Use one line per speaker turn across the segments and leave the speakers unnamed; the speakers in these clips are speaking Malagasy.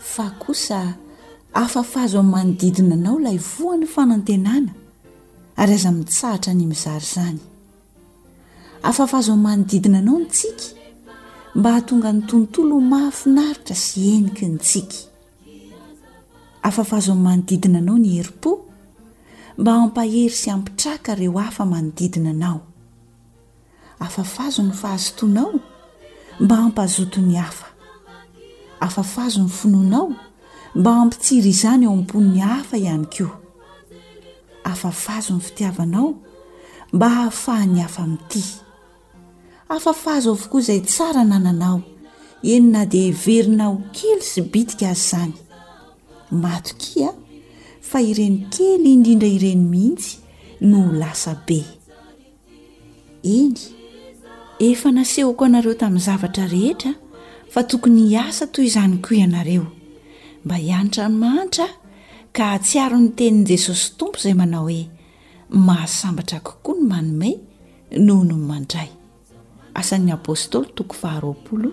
fa kosa afafazo amin'ny manodidina anao ilay voan'ny fanantenana ary aza mitsahatra ny mizara izany. Afafazo amin'ny manodidina anao ny tsiky mba hahatonga ny tontolo ho mahafinaritra sy heniky ny tsiky. Afafazo amin'ny manodidina anao ny herim-po mba hampahery sy hampitraka ireo hafa manodidina anao. Afafazo ny fahazotoanao mba hampazoto ny hafa. Afafazo ny finoanao mba hampitsiry izany ao am-pon'ny hafa ihany koa. Afafazo ny fitiavanao mba hahafahan'ny hafa mitia. Afafazo avokoa izay tsara nananao, eny na dia heverina ho kely sy bitika aza izany. Matokia fa ireny kely indrindra ireny mihitsy no ho lasa be. Eny, efa nasehoko anareo tamin'ny zavatra rehetra fa tokony hiasa toy izany koa ianareo, mba hiantra ny mahantra ka hahatsiaro ny tenin'i Jesosy Tompo izay manao hoe, Mahasambatra kokoa ny manome noho ny mandray. Asan'ny Apostoly, toko faharoapolo,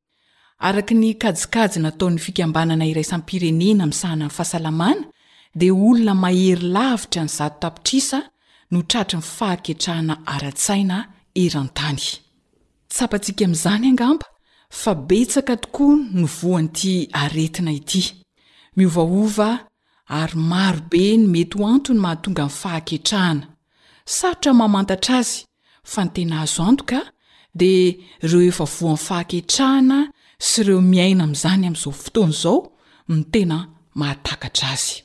Araka ny kajikajy nataon'ny fikambanana iraisam-pirenena misahana ny fahasalamana dia olona mahery lavitra ny zato tapitrisa no tratry ny fahaketrahana ara-tsaina eran-tany. Tsapantsika amin'izany angamba fa betsaka tokoa no voan'ity aretina ity. Miovaova Ary maro be ny mety ho antony mahatonga ny fahaketrahana. Sarotra ny mamantatra azy, fa ny tena azo antoka dia ireo efa voan'ny fahaketrahana sy ireo miaina amin'izany amin'izao fotoana izao no tena mahatakatra azy.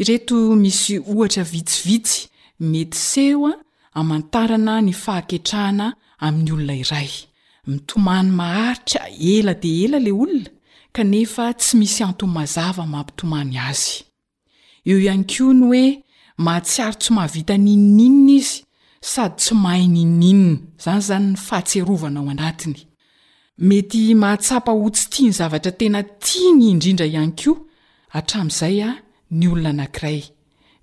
Ireto misy ohatra vitsivitsy mety seho Amantarana ny fahaketrahana amin'ny olona iray. Mitomany maharitra ela dia ela ilay olona, kanefa tsy misy antony mazava mampitomany azy. Eo ihany koa ny hoe mahatsiaro tsy mahavita n'inon'inona izy, sady tsy mahay n'inon'inona. Izany izany ny fahatserovana ao anatiny. Mety mahatsapa ho tsy tia ny zavatra tena tiany indrindra ihany koa hatramin'izay ny olona anankiray.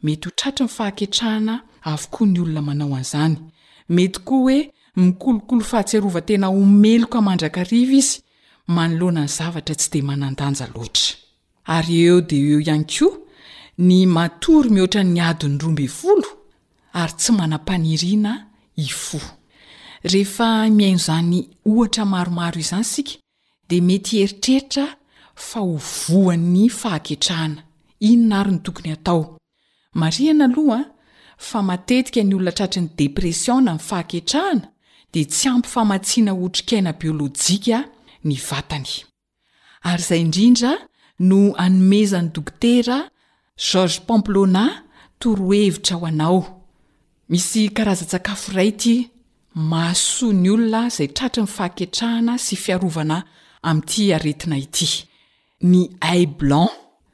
Mety ho tratry ny fahaketrahana avokoa ny olona manao an'izany. Mety koa hoe mikolokolo fahatsiarovan-tena ho meloka mandrakariva izy manoloana ny zavatra tsy dia manan-danja loatra. Ary eo dia eo ihany koa ny matory mihoatra ny adiny roa ambin'ny folo ary tsy manam-paniriana hifoha. Rehefa mihaino izany ohatra maromaro izany isika dia mety hieritreritra fa ho voan'ny fahaketrahana. Inona àry no tokony hatao? Marihana aloha fa matetika ny olona tratry ny depression na ny fahaketrahana dia tsy ampy famatsiana otrikaina biolojika ny vatany. Ary izay indrindra no anomezan'ny dokotera Georges Pamplona torohevitra ho anao, misy karazan-tsakafo iray ity mahasoa ny olona izay tratry ny fahaketrahana sy fiarovana amin'ity aretina ity, ny ail blanc,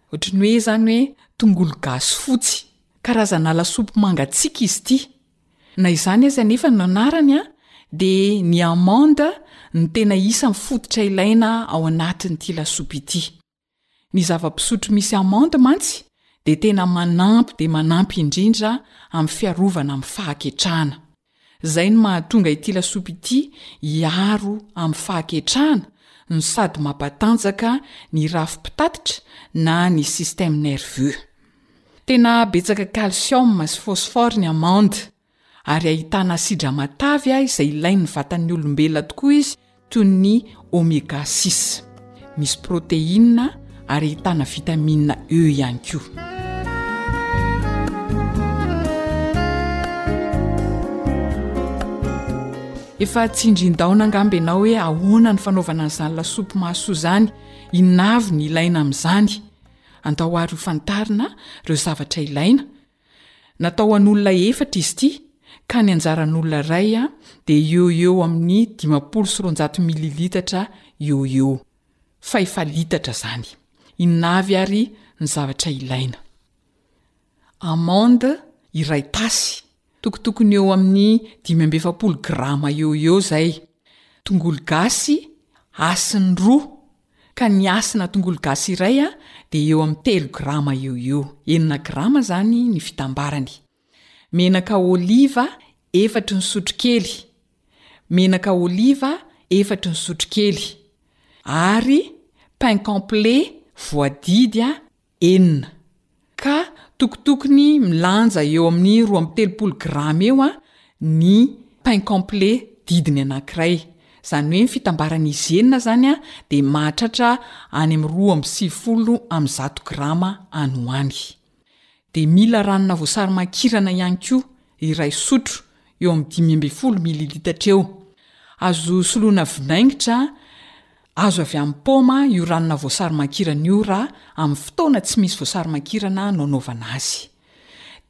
ohatry ny hoe izany hoe tongolo gasy fotsy, karazana lasopy mangatsiaka izy ity, na izany aza anefa no anarany an, dia ny amande no tena isan'ny fototra ilaina ao anatin'ity lasopy ity. Ny zava-pisotro misy amande mantsy dia tena manampy dia manampy indrindra amin'ny fiarovana amin'ny fahaketrahana. Izay no mahatonga ity lasopy ity hiaro amin'ny fahaketrahana no sady mampatanjaka ny rafi-pitatitra na ny système nerveux. Tena betsaka calcium sy phosphore ny amande ary ahitana asidra matavy a izay ilain'ny vatan'ny olombelona tokoa izy toy ny omega six misy proteina ary ahitana vitamina e ihany koa efa tsindrindaona angamby ianao hoe ahoana ny fanaovana an'izany lasopy mahasoa izany inavy ny ilaina amin'izany andao ary ho fantarina ireo zavatra ilaina Natao ho an'olona efatra izy ity ka ny anjaran'olona iray dia eo ho eo amin'ny dimampolo sy roanjato mililitatra eo ho eo, fa efa litatra izany. Inona avy ary ny zavatra ilaina? Amande iray tasy, tokotokony eo amin'ny dimy amby efapolo grama eo ho eo izay, tongolo gasy hasiny roa ka ny hasina tongolo gasy iray dia eo amin'ny telo grama eo eo, enina grama izany ny fitambarany. Menaka oliva efatry ny sotrokely, menaka oliva efatry ny sotrokely ary pain complet voadidy enina. Ka tokotokony milanja eo amin'ny roa amby telopolo grama eo ny pain complet didiny anankiray. Izany hoe ny fitambaran'izy enina izany dia mahatratra any amin'ny roa amby sivifolo amin'ny zato grama any ho any. Dia mila ranona voasary makirana ihany koa iray sotro, eo amin'ny dimy ambin'ny folo mililitatra eo. Azo soloina vinaingitra. Azo avy amin'ny paoma io ranona voasarimakirana io raha amin'ny fotoana tsy misy voasarimakirana no anaovana azy.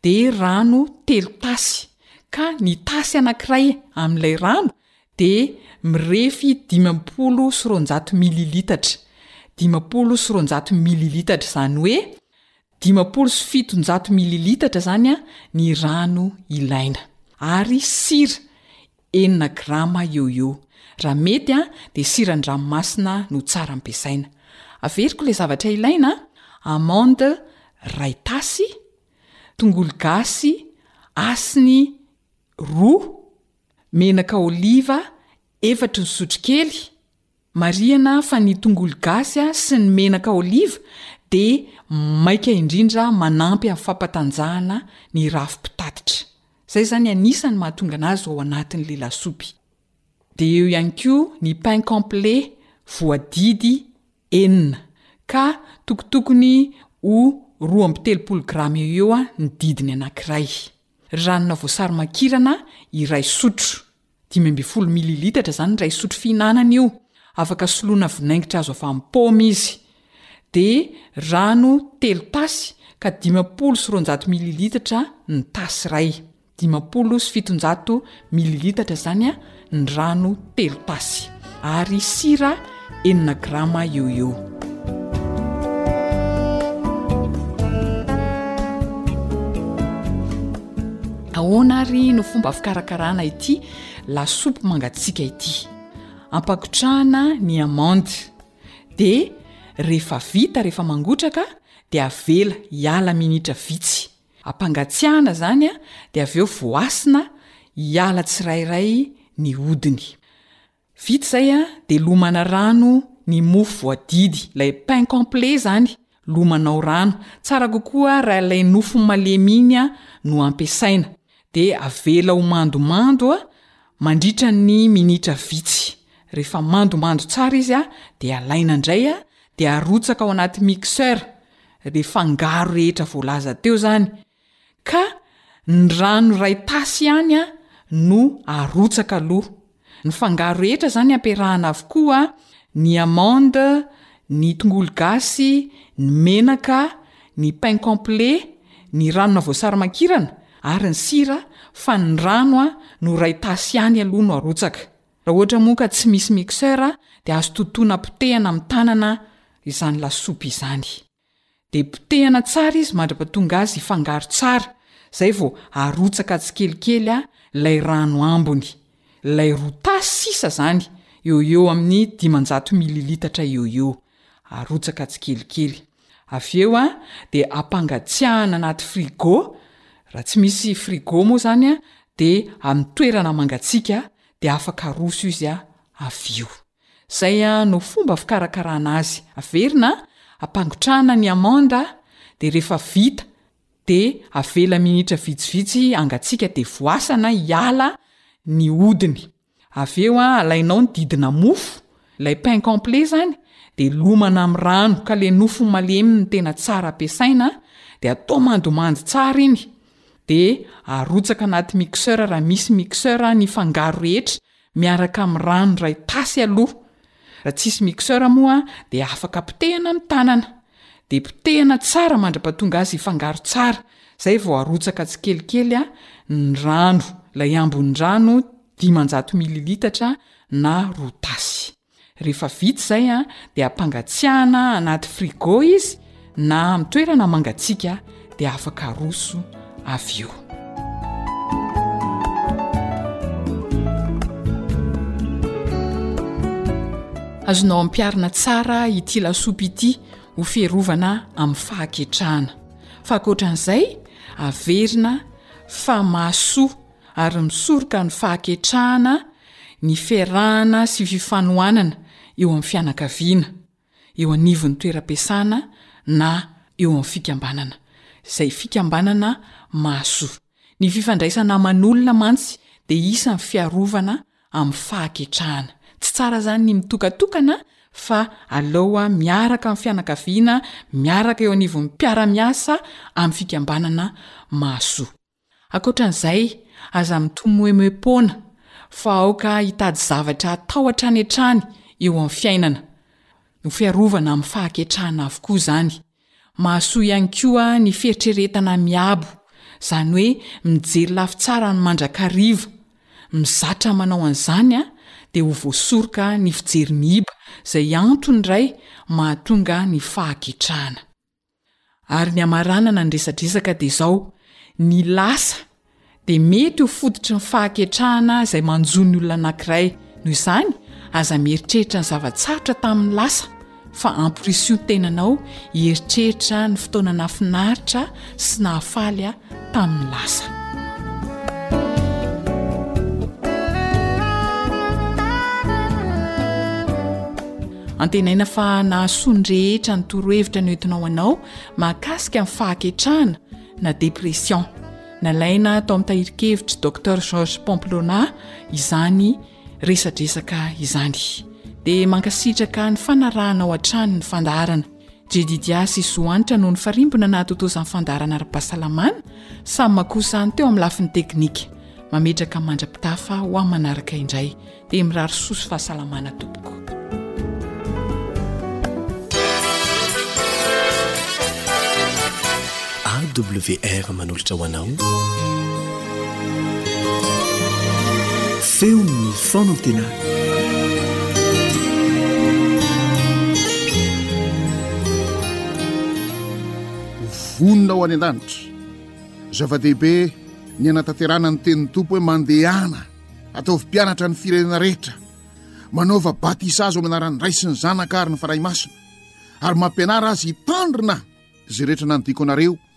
Dia rano telo tasy, ka ny tasy anankiray amin'ilay rano dia mirefy dimampolo sy roanjato mililitatra, dimampolo sy roanjato mililitatra izany hoe Dimampolo sy fitonjato mililitatra izany ny rano ilaina, ary sira enina grama eo ho eo. Raha mety dia siran-dranomasina no tsara ampiasaina. Averiko ilay zavatra ilaina, amande iray tasy, tongolo gasy hasiny roa, menaka oliva efatry ny sotrokely, Marihana fa ny tongolo gasy sy ny menaka oliva dia maika indrindra manampy amin'ny fampatanjahana ny rafi-pitatitra. Izay izany anisany mahatonga anazy ao anatin'ilay lasopy. Dia eo ihany koa ny pain complet voadidy enina ka tokotokony ho roa amby telopolo grama eo eo ny didiny anankiray. Ranona voasarimakirana iray sotro. Dimy ambin'ny folo mililitatra izany iray sotro fihinanana io, afaka soloina vinaingitra azo avy amin'ny paoma izy. Dia rano telo tasy ka dimampolo sy roanjato mililitatra ny tasy iray. Dimampolo sy fitonjato mililitatra izany ny rano telo tasy. Ary sira enina grama eo eo. Ahoana ary no fomba fikarakarana ity lasopy mangatsiaka ity? Ampagotrahana ny amande. Dia rehefa vita, rehefa mangotraka, dia avela hiala minitra vitsy. Ampangatsiahana izany, dia avy eo voasana hiala tsirairay ny hodiny. Vita izay a de lomana rano ny mofo voadidy lay pain complet izany lomanao rano, tsara kokoa raha ilay nofo malemy iny a no ampiasaina, de avela ho mandomando a mandritra ny minitra vitsy, rehefa mandomando tsara izy a de alaina indray a de arotsaka ao anaty mixeur le fangaro rehetra voalaza teo zany, Ka ny rano iray tasy ihany no arotsaka aloha, ny fangaro rehetra izany ampiarahana avokoa, ny amande, ny tongolo gasy, ny menaka, ny pain complet, ny ranona voasary makirana ary ny sira fa ny rano no iray tasy ihany aloha no arotsaka. Raha ohatra moa ka tsy misy mixeur dia azo totoina potehana amin'ny tanana izany lasopy izany. Dia potehana tsara izy mandrapatonga azy hifangaro tsara, zay vao arotsaka tsikelikely a lay rano ambony, lay roa tasy sisa zany, eo eo amin'ny dimanjato mililitatra eo eo, arotsaka tsikelikely, avy eo a dia ampangatsiahana anaty frigo, raha tsy misy frigo moa zany a dia amin'ny toerana mangatsiaka dia afaka aroso izy a avy eo. Zay no fomba fikarakarana azy, averina, ampangotrahana ny amande de rehefa vita de avela minitra vitsivitsy hangatsiaka de voasana hiala ny hodiny, avy eo alainao ny didina mofo, ilay pain complet zany, de lomana amin'ny rano ka le nofo malemy no tena tsara ampiasaina, de atao mandomando tsara iny, de arotsaka anaty mixeur raha misy mixeur ny fangaro rehetra miaraka amin'ny rano iray tasy aloha, raha tsisy mixeur moa dia afaka potehina amin'ny tanana, dia potehina tsara mandra-pahatonga azy hifangaro tsara, izay vao arotsaka tsikelikely ny rano, ilay ambon'ny rano dimanjato mililitatra na roa tasy. Rehefa vita izay dia ampangatsiahana anaty frigo izy na amin'ny toerana mangatsiaka dia afaka aroso avy eo. Azonao ampiarina tsara ity lasopy ity ho fierovana amin'ny fahaketrahana. Fa ankoatran'izay, averina fa mahasoa ary misoroka ny fahaketrahana ny fiarahana sy fifanohanana eo amin'ny fianakaviana, eo anivon'ny toeram-piasana na eo amin'ny fikambanana, izay fikambanana mahasoa. Ny fifandraisana aman'olona mantsy dia isan'ny fiarovana amin'ny fahaketrahana. Tsy tsara izany ny mitokatokana fa aleo miaraka amin'ny fianakaviana, miaraka eo anivon'ny mpiara-miasa amin'ny fikambanana mahasoa. Ankoatra an'izay, aza mitomoemoem-poana fa aoka hitady zavatra atao hatrany hatrany eo amin'ny fiainana. Ho fiarovana amin'ny fahaketrahana avokoa izany. Mahasoa ihany koa ny fieritreretana miabo, izany hoe mijery lafy tsara ny mandrakariva. Mizatra manao an'izany dia ho voasoroka ny fijery miiba izay antony iray mahatonga ny fahaketrahana. Ary ny hamaranana ny resadresaka dia izao, ny lasa dia mety ho fototry ny fahaketrahana izay manjo ny olona anankiray. Noho izany, aza mieritreritra ny zava-tsarotra tamin'ny lasa, fa amporisio ny tenanao hieritreritra ny fotoana nahafinaritra sy nahafaly tamin'ny lasa. Antenaina fa nahasoa ny rehetra ny torohevitra noentinao anao mahakasika ny fahaketrahana na dépression. Nalaina tao amin'ny tahirin-kevitry Docteur Georges Pamplona izany resadresaka izany. Dia mankasitraka ny fanarahanao hatrany ny fandaharana. Jedidia sy Zohanitra no nifarimbona nahatotozan'ny fandaharana ara-pahasalamana, samy makoa sahany teo amin'ny lafiny teknika. Mametraka mandra-pitafa ho amin'ny manaraka indray. Dia mirary soa sy fahasalamana tompoko.
AWR manolotra ho anao. Feon'ny fanantenana.
Vonona ho any an-danitra. Zava-dehibe ny hanatanterahana ny tenin'ny Tompo hoe mandehana, ataovy mpianatra ny firenena rehetra. Manaova batisa azy ao amin'ny anaran'ny Ray sy ny Zanaka ary ny Fanahy Masina. Ary mampianara azy hitandrina izay rehetra nandiako anareo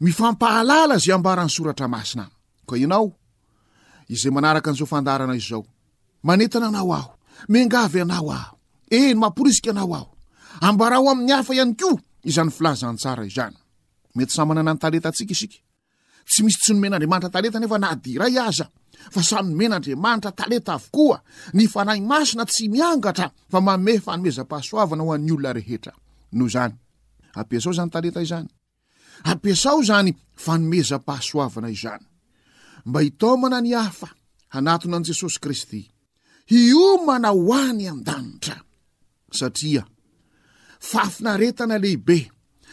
Mifampahalala izay ambaran'ny soratra masina aminy. Koa ianao, izay manaraka an'izao fandaharana izao, manentana anao aho, miangavy anao aho, eny mamporisika anao aho, ambarao amin'ny hafa ihany koa izany filazantsara izany. Mety samy manana ny talentantsika isika. Tsy misy tsy nomen'Andriamanitra talenta nefa na dia iray aza, fa samy nomen'Andriamanitra talenta avokoa. Ny Fanahy Masina tsy miangatra fa manome fanomezam-pahasoavana ho an'ny olona rehetra. Noho izany, ampiasao izany talenta izany. Ampiasao izany fanomezam-pahasoavana izany mba hitaomana ny hafa hanatona an'i Jesosy Kristy hiomana ho any an-danitra, satria fahafinaretana lehibe,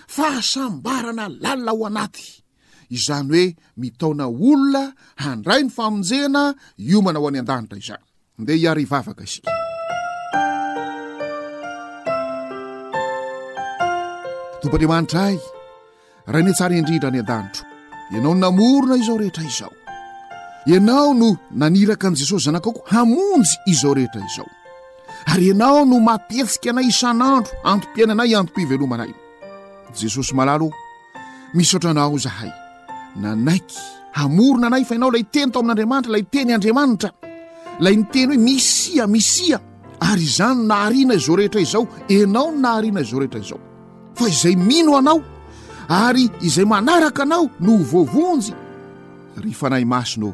fahasambarana lalina ao anaty, izany hoe mitaona olona handray ny famonjena hiomana ho any an-danitra izany. Ndeha hiara hivavaka isika. Tompo Andriamanitra ahy, Ray ny tsara indrindra any an-danitro, Ianao no namorona izao rehetra izao. Ianao no naniraka an'i Jesosy zanakao koa hamonjy izao rehetra izao. Ary Ianao no mampihetsika anay isan'andro, antom-piainanay, antom-pivelomanay. Jesosy malalo, Misaotra anao zahay nanaiky hamorona anay fa ianao ilay teny tao amin'andriamanitra ilay teny andriamanitra lay ny teny hoe misia misia ary izany nahariana izao rehetra izao ianao ny nahariana izao rehetra izao fa izay mino anao ary izay manaraka anao no voavonjy ry fanahy masina ô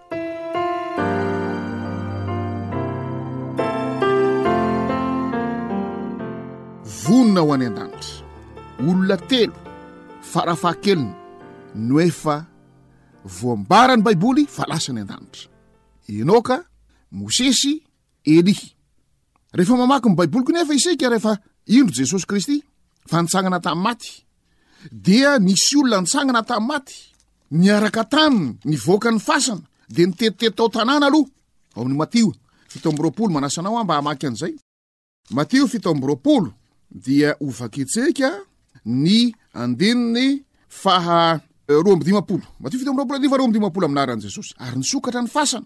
Vonona ho any an-danitra. Olona telo farafahakeliny no efa voambaran'ny Baiboly fa lasa any an-danitra. Enoka, Mosesy. Elia. Rehefa mamaky ny Baiboly koa nefa isika rehefa indro Jesosy Kristy fa nitsangana tamin'ny maty, dia nisy olona nitsangana tamin'ny maty, niaraka taminy, nivoaka ny fasana, dia nitetitety tao tanàna aloha. Ao amin'ny Matio fito amby roapolo, manasa anao aho mba hamaky an'izay. Matio fito amby roapolo, dia hovakitsika ny andininy faha roa amby dimampolo. Matio fito amby roapolo, andininy faha roa amby dimampolo amin'ny laharan'i Jesosy. Ary nisokatra ny fasana.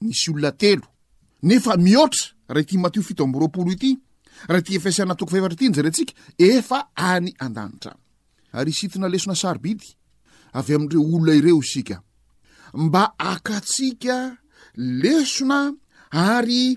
Nisy olona telo, nefa mihoatra raha ity Matio fito amby roapolo ity, raha ity Efesiana toko fahefatra ity no jerentsika, efa any an-danitra any. Ary hisintina lesona sarobidy avy amin'ireo olona ireo isika, mba hakatsika lesona ary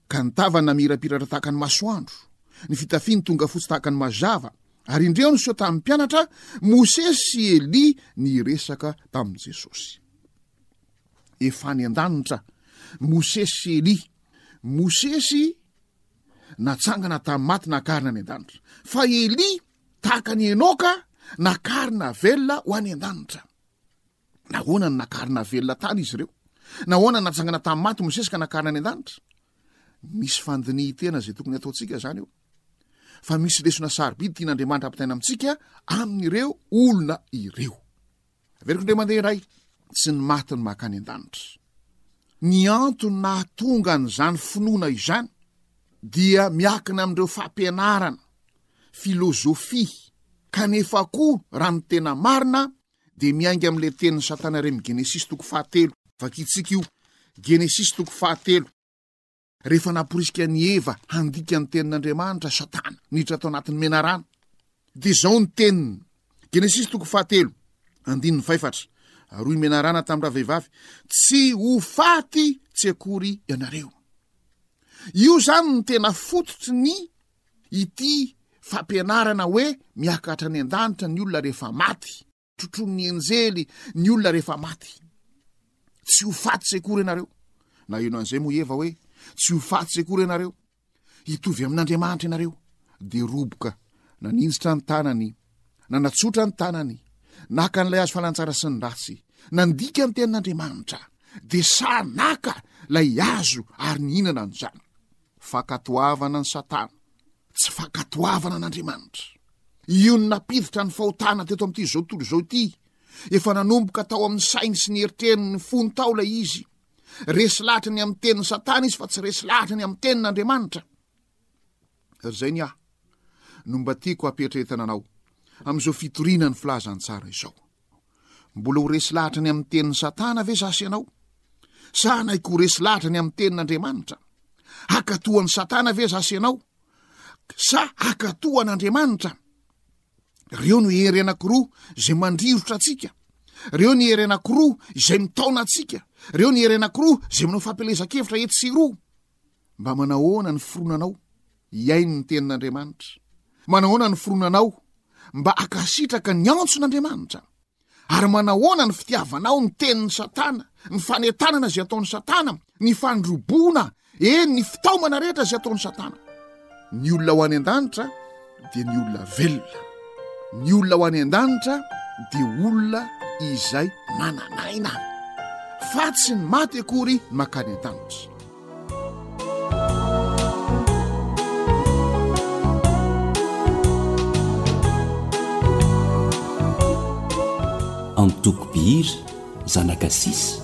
Ka ny tavany namirapiratra tahaka ny masoandro, ny fitafiny tonga fotsy tahaka ny mazava, ary indreo niseho tamin'ny mpianatra, Mosesy sy Elia niresaka tamin'i Jesosy. Efa any an-danitra Mosesy sy Elia. Mosesy natsangana tamin'ny maty nakarina any an-danitra, fa Elia tahaka ny Enoka nakarina velona ho any an-danitra. Nahoana no nakarina velona tany izy ireo? Nahoana no natsangana tamin'ny maty Mosesy ka nakarina any an-danitra? Misy fandinihin-tena izay tokony hataontsika izany eo. Fa misy lesona sarobidy tian'Andriamanitra hampitaina amintsika amin'ireo olona ireo. Averiko indray mandeha indray, tsy ny maty no makany an-danitra. Ny antony nahatonga an'izany finoana izany dia miakina amin'ireo fampianarana filozofia, kanefa koa raha ny tena marina dia miainga amin'ilay tenin'i Satana iray amin'ny Genesisy toko fahatelo. Vakintsika io. Genesisy toko fahatelo. Rehefa namporisika an'i Eva handika ny tenin'Andriamanitra Satana niditra tao anatin'ny menarana. Dia izao ny teniny. Genesisy toko fahatelo. Andininy faefatra. Ary hoy menarana tamin'ny ravehivavy, tsy ho faty tsy akory ianareo. Io izany ny tena fototry ny Ity fampianarana hoe miakatra any an-danitra ny olona rehefa maty, trotroin'ny enjely ny olona rehefa maty. Tsy ho faty tsy akory ianareo. Naheno an'izay moa i Eva hoe tsy ho faty tsy akory ianareo. Hitovy amin'Andriamanitra ianareo. Dia roboka, naninjitra ny tanany, nanatsotra ny tanany, naka an'ilay hazo falantsara sy ny ratsy, nandika ny tenin'Andriamanitra, dia sahy naka ilay hazo ary nihinana an'izany. Fankatoavana an'i Satana. Tsy fankatoavana an'Andriamanitra. Io no nampiditra ny fahotana teto amin'ity izao tontolo izao ity. Efa nanomboka tao amin'ny sainy sy ny eritreriny ny fony tao ilay izy. Resy lahatra ny amin'ny tenin'i Satana izy fa tsy resy lahatra ny amin'ny tenin'Andriamanitra. Ry zay ny ahy no mba tiako hapetraetana anao amin'izao fitoriana ny filazantsara izao. Mbola ho resy lahatra ny amin'ny tenin'i Satana ve za sy ianao? Sa hanaiky ho resy lahatra ny amin'ny tenin'Andriamanitra? Hakatoa an'i Satana ve za sy ianao? Sa hakatoa an'Andriamanitra? Reo no hery anankiroa izay mandrirotra antsika. Reo ny hery anankiroa izay mitaona antsika. Reo ny hery anankiroa izay manao fampielezan-kevitra etsy sy roa. Mba manahoana ny fironanao hihaino ny Tenin'Andriamanitra? Manahoana ny fironanao mba hankasitraka ny antson'Andriamanitra? Ary manahoana ny fitiavanao ny tenin'i Satana, ny fanentanana izay ataon'i Satana, ny fandroboana, eny, ny fitaomana rehetra izay ataon'i Satana? Ny olona ho any an-danitra dia ny olona velona. Ny olona ho any an-danitra dia olona izay manan'aina, fa tsy ny maty akory makany an-danitra.
Antoko Bihira, zanaka Sisa.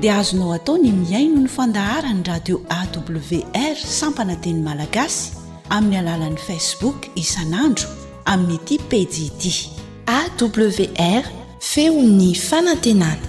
dia azonao atao ny mihaino ny fandaharan'ny radio awr sampana teny malagasy amin'ny alalan'ny facebook isan'andro amin'ity pejy ity
awr feon'ny fanantenana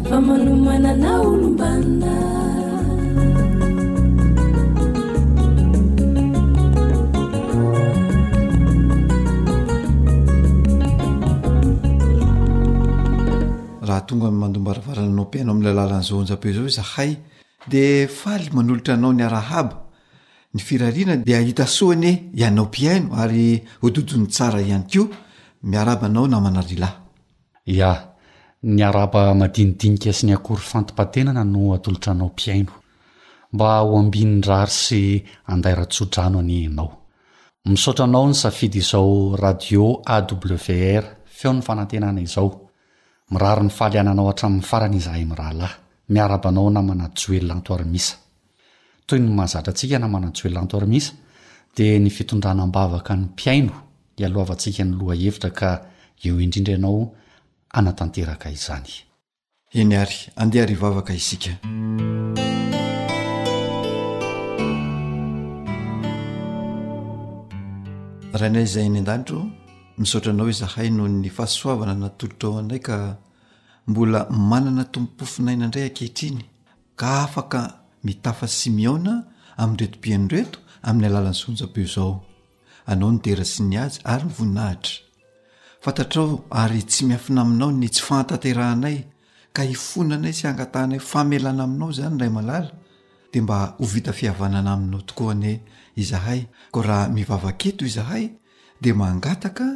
Fa
manomana na olom-banona.
Raha tonga amin'ny mandom-baravarana anao mpihaino amin'ny alalan'ny zaonjabeo izao izahay, dia faly manolotra anao ny arahaba, ny firariana, dia hahita soa anie ianao mpihaino ary hododon'ny tsara ihany koa. Miarahaba anao
namana Rila. Ya, ny araba madinidinika sy ny akory fantom-pantenana no atolotra anao mpihaino. Mba ho ambin'ny rary sy andaira tso-drano anie ianao. Misaotra anao nisafidy izao radio AWR feon'ny fanantenana izao. Mirary ny fahaliananao hatramin'ny farany izahay mirahalahy. Miaraba anao namana Joel Antoarimisa. Toy ny mahazatra antsika na manan-tsoa elanto ary misa dia ny fitondrana am-bavaka ny mpihaino ialoavantsika ny lohahevitra ka eo indrindra ianao hanatanteraka izany.
Eny ary, andeha ary hivavaka isika. Rainay izay any an-danitro, misaotra Anao izahay noho ny fahasoavana natolotrao anay ka mbola manana tompofon'aina indray ankehitriny ka afaka mitafa sy mihaona amin'ireto mpihaino ireto amin'ny alalan'izao onjam-peo izao, anao ny dera sy ny ady ary ny voninahitra. Fantatrao ary tsy miafina aminao ny tsy fahatanterahanay ka hifonanay sy hangatahanay famelana aminao izany Ray malala dia mba ho vita fihavanana aminao tokoa anie izahay koa raha mivavaka eto izahay dia mangataka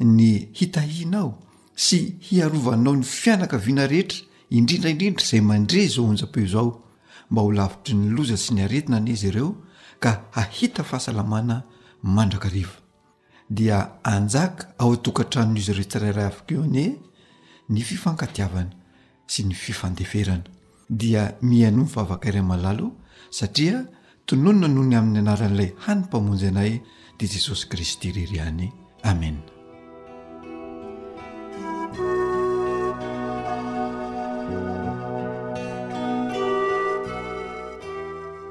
ny hitahianao sy hiarovanao ny fianakaviana rehetra indrindra indrindra izay mandre izao onjam-peo izao mba ho lavitry ny loza sy ny aretina anie izy ireo ka hahita fahasalamana mandrakariva dia anjaka ao an-tokantranon'izy ireo tsirairay avy koa anie ny fifankatiavana sy ny fifandeferana. Dia mihainoa ny vavaka iray malalo satria tononina noho ny amin'ny anaran'ilay hany mpamonjy anay dia Jesosy Kristy irery ihany. Amena.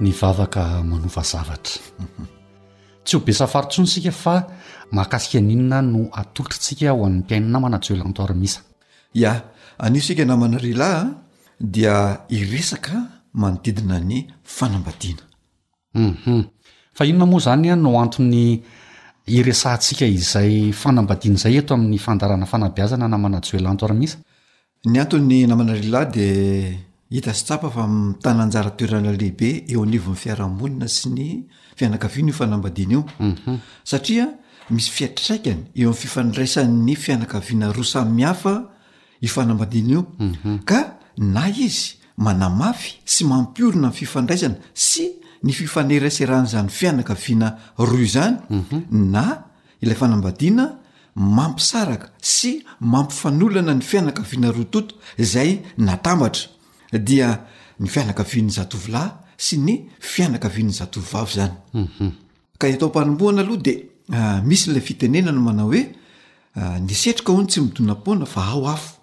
ny vavaka manova zavatra tsy ho besafarintsony isika fa mahakasika n'inona no atolotra ntsika ho an'ny mpiaino namana joelantoarmisa
Ya, anio isika namana ry lahy a dia hiresaka manodidina ny fanambadiana.
Umhum. Fa inona moa izany an no anton'ny hiresahantsika izay fanambadiana izay eto amin'ny fandaharana fanabeazana namana Joel Anto Armisa?
Ny antony namana ry lahy dia Hita sy tsapa fa mitana anjara toerana lehibe eo anivon'ny fiarahamonina sy ny fianakaviana io fanambadiana io mhm. satria misy fiatraikany eo amin'ny fifandraisan'ny fianakaviana roa samihafa io fanambadiana io mhm. ka na izy manamafy sy mampiorina ny fifandraisana sy ny fifaneraseran'izany fianakaviana roa izany mhm. na Ilay fanambadiana mampisaraka sy mampifanolana ny fianakaviana roa toto izay natambatra, dia ny fianakavian'ny zatovolahy sy ny fianakavian'ny zatovovavy izany. Ka eto am-panombohana aloha dia misy ilay fitenenana manao hoe, Ny setroka hono tsy midona-poana fa ao afo.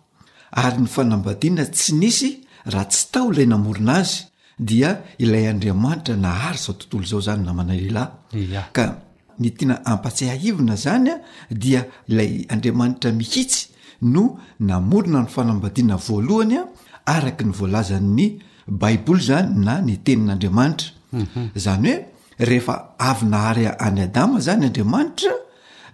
Ary ny fanambadiana tsy nisy raha tsy tao ilay namorona azy, dia ilay Andriamanitra nahary izao tontolo izao izany namana lehilahy. Ia. Ka ny tiana ampatsiahivina izany dia ilay Andriamanitra mihitsy no namorona ny fanambadiana voalohany araka ny voalazan'ny Baiboly izany na ny tenin'Andriamanitra. Izany hoe rehefa avy nahary an'i Adama izany Andriamanitra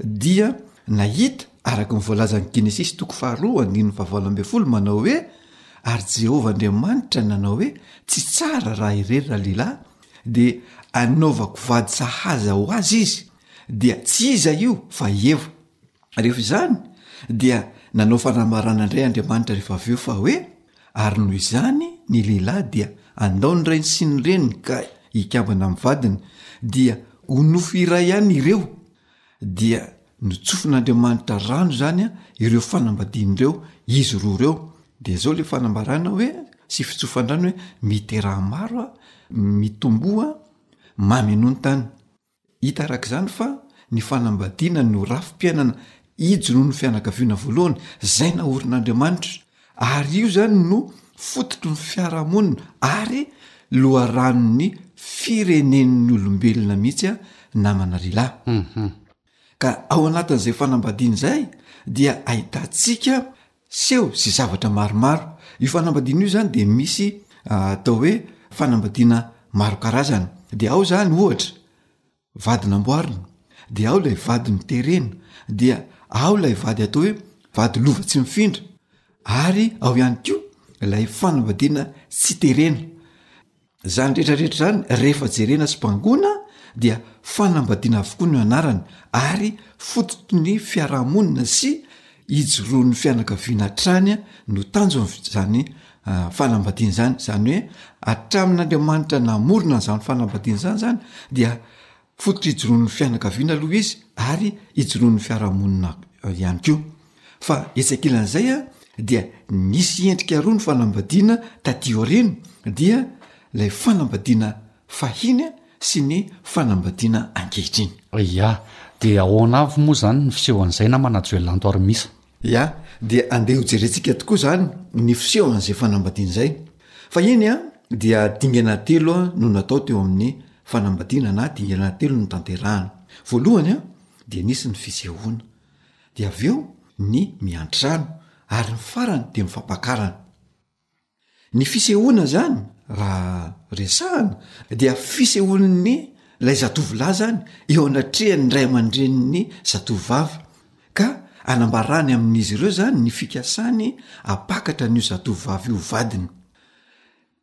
dia nahita Araka ny voalazan'ny Genesisy toko faharoa andininy fahavalo ambin'ny folo manao hoe, Ary Jehovah Andriamanitra nanao hoe, Tsy tsara raha irery ralehilahy, dia hanaovako vady sahaza ho azy izy, dia tsy iza io fa i Eva. Rehefa izany, dia nanao fanambarana indray Andriamanitra rehefa avy eo fa hoe, Ary noho izany ny lehilahy dia handao ny rainy sy ny reniny ka hikambana amin'ny vadiny, dia ho nofo iray ihany ireo. dia notsofin'Andriamanitra rano izany ireo fanambadiany ireo izy roa ireo, dia zao le fanambarana hoe sy fitsofandrano hoe miteraha maro a, mitomboa mamy anao ny tany, hita araka izany fa ny fanambadiana no rafi-piainana ijoroan'ny fianakaviana voalohany zay naorin'Andriamanitra Ary io izany no fototry ny fiarahamonina ary loharanon'ny firenen'ny olombelona mihitsy an namana ry
lahy.
Ka ao anatin'izay fanambadiana izay dia ahitantsika seho sy zavatra maromaro. Io fanambadiana io izany dia misy atao hoe fanambadiana maro karazana. Dia ao izany ohatra vady namboarina dia ao ilay vady miterena dia ao ilay vady atao hoe vady lova tsy mifindra ary ao ihany koa ilay fanambadiana tsy terena zany retraretra zany rehefa jerena sy bangoana dia fanambadiana avokoa no anarany ary fototry ny fiarahamonina sy Ijoroan'ny fianakaviana hatrany no tanjon'izany fanambadiana izany. Izany hoe hatramin'Andriamanitra namorona an'izany fanambadiana izany izany dia fototra ijoroan'ny fianakaviana aloha izy ary ijoroan'ny fiarahamonina ihany koa. Fa etsy ankilan'izay dia nisy endrika roa ny fanambadiana taty aoriana dia ilay fanambadiana fahiny sy ny fanambadiana ankehitriny.
Ia, dia ahoana avy moa izany ny fiseho an'izay namana Joelanto ary Misa?
Ia, dia andeha hojerentsika tokoa izany ny fiseho an'izay fanambadiana izay. Fahiny dia dingana telo no natao teo amin'ny fanambadiana na dingana telo no notanterahana. Voalohany dia nisy ny fisehoana, dia avy eo ny miantrano ary ny farany dia ny fampakarana. Ny fisehoana zany raha resahana dia fisehoan'ny lay zatovolahy zany eo anatrehan'ny ray aman-drenin'ny zatovovavy ka anambarany amin'izy ireo zany ny fikasany apakatra an'io zatovovavy io vadiny.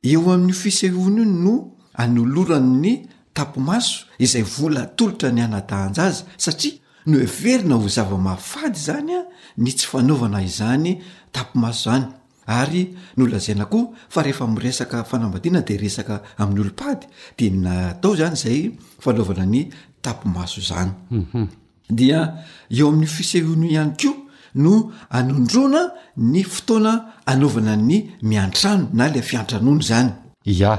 Eo amin'io fisehoana io no anoloran'ny tapimaso izay vola atolotra ny hanadaanja azy satria noheverina ho zava-mahafady zany ny tsy fanaovana izany tapimaso zany. Ary nolazaina koa fa rehefa miresaka fanambadiana dia resaka amin'ny olom-pady dia natao izany izay fanaovana ny tapi-maso
izany.
Dia eo amin'ny fisehoana io ihany koa no anondroana ny fotoana anaovana ny miantrano na ilay fiantranoana izany.
Ia,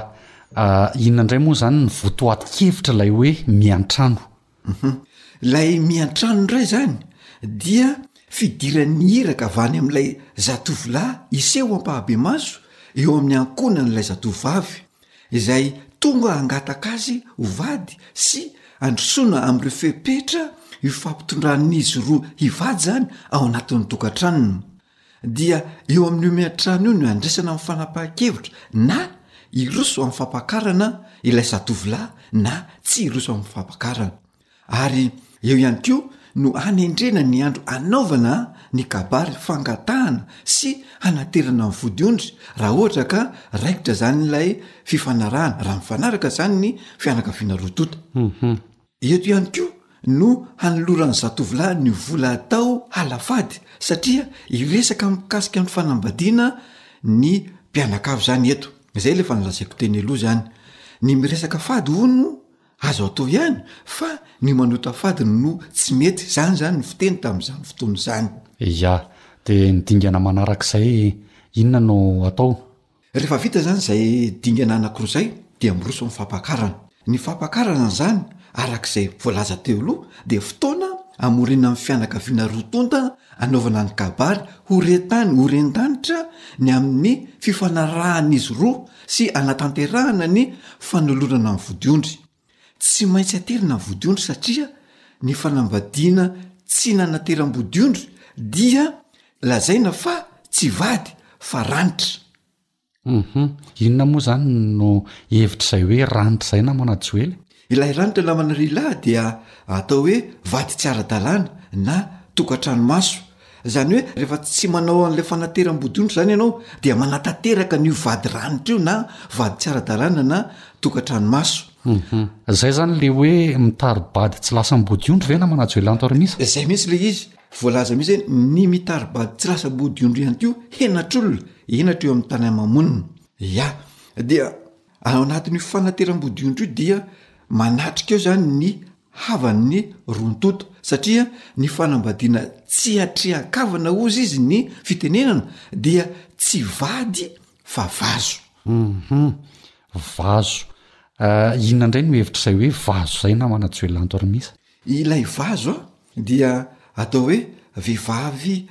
inona indray moa izany ny votoatin-kevitra ilay hoe miantrano?
Uhum. Ilay miantrano indray izany dia fidiran'ny iraka avy any amin'ilay zatovolahy hiseho ampahabemaso eo amin'ny ankohonan'ilay zatovovavy, izay tonga hangataka azy ho vady sy handrosoana amin'ireo fepetra io fampitondran'izy roa hivady izany ao anatin'ny tokantranony. dia eo amin'io miantrano io no iandraisana amin'ny fanapahan-kevitra na hiroso amin'ny fampakarana ilay zatovolahy na tsy hiroso amin'ny fampakarana ary eo ihany koa no hanendrena ny andro anaovana ny kabary fangatahana sy hanaterana ny vody ondry raha ohatra ka raikitra izany ilay fifanarahana raha mifanaraka izany ny fianakaviana roa
tonta
Eto ihany koa no hanoloran'ny zatovolahy ny vola atao halafady satria hiresaka mikasika ny fanambadiana ny mpianakavy izany eto. Izay ilay efa nolazaiko teny aloha izany. Ny miresaka fady hono azo atao ihany fa ny manota fady no tsy mety. Izany izany ny fiteny tamin'izany fotoana izany.
Yah. Dia ny dingana manarak'izay inona no atao?
Rehefa vita izany izay dingana anankiroa izay dia miroso ny fampakarana. Ny fampakarana izany araka izay voalaza teo aloha dia fotoana amorenan'ny fianakaviana roa tonta anaovana ny kabary ho re tany ho ren danitra ny amin'ny fifanarahan'izy roa sy anatanterahana ny fanolorana ny vodiondry. Tsy maintsy aterina ny vodiondry satria ny fanambadiana tsy nanateram-bodiondry dia lazaina fa tsy vady fa ranitra.
Humm inona moa izany no hevitr'izay hoe ranitra izay namana Joely?
Ilay ranitra namana ry lahy dia atao hoe vady tsy ara-dalàna na tokantranomaso Izany hoe rehefa tsy manao an'ilay fanateram-bodiondry izany ianao dia manatanteraka an'io vady ranitra io na vady tsy ara-dalàna na
tokantranomaso. Izay izany ilay hoe mitari-bady tsy lasam-bodiondry ve namana Joelanto ary Misa?
Izay mihitsy ilay izy. Voalaza mihitsy hoe ny mitari-bady tsy lasam-bodiondry ihany koa henatr'olona, henatra eo amin'ny tany ama-monina. Ia. Dia ao anatin'io fanateram-bodiondry io dia manatrika eo izany ny havan'ny rontoto, satria ny fanambadiana tsy atrehan-kavana ozy izy ny fitenenana dia tsy vady fa vazo.
Umhum, vazo. Eh, inona indray no hevitr'izay hoe vazo izay namana Joelanto ry Misa?
Ilay vazo an, dia atao hoe vehivavy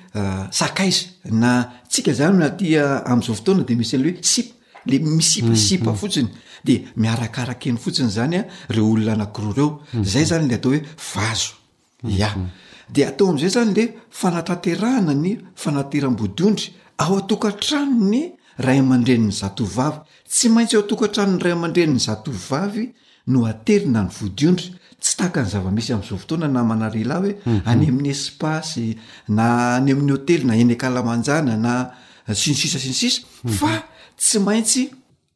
sakaiza, na tsika izany aty amin'izao fotoana dia misy an'ilay hoe sipa, le misipasipa mm, mm. fotsiny de miarakaraka eny fotsiny zany a reo olona anakiro reo mm, zay zany le atao hoe vazo ya de atao am'izay zany le fanatanterahana ny fanateram-bodondry ao atokantranony ray aman-dreniny zatovavy tsy maintsy ao tokantranony ray aman-dreniny zatovavy no aterina ny vodiondry tsy taka ny zava-misy amin'izao fotoana na manarila hoe any amin'ny espasy na any amin'ny hotely na eny akalamanjana na sy ny sisa sy ny sisa fa tsy maintsy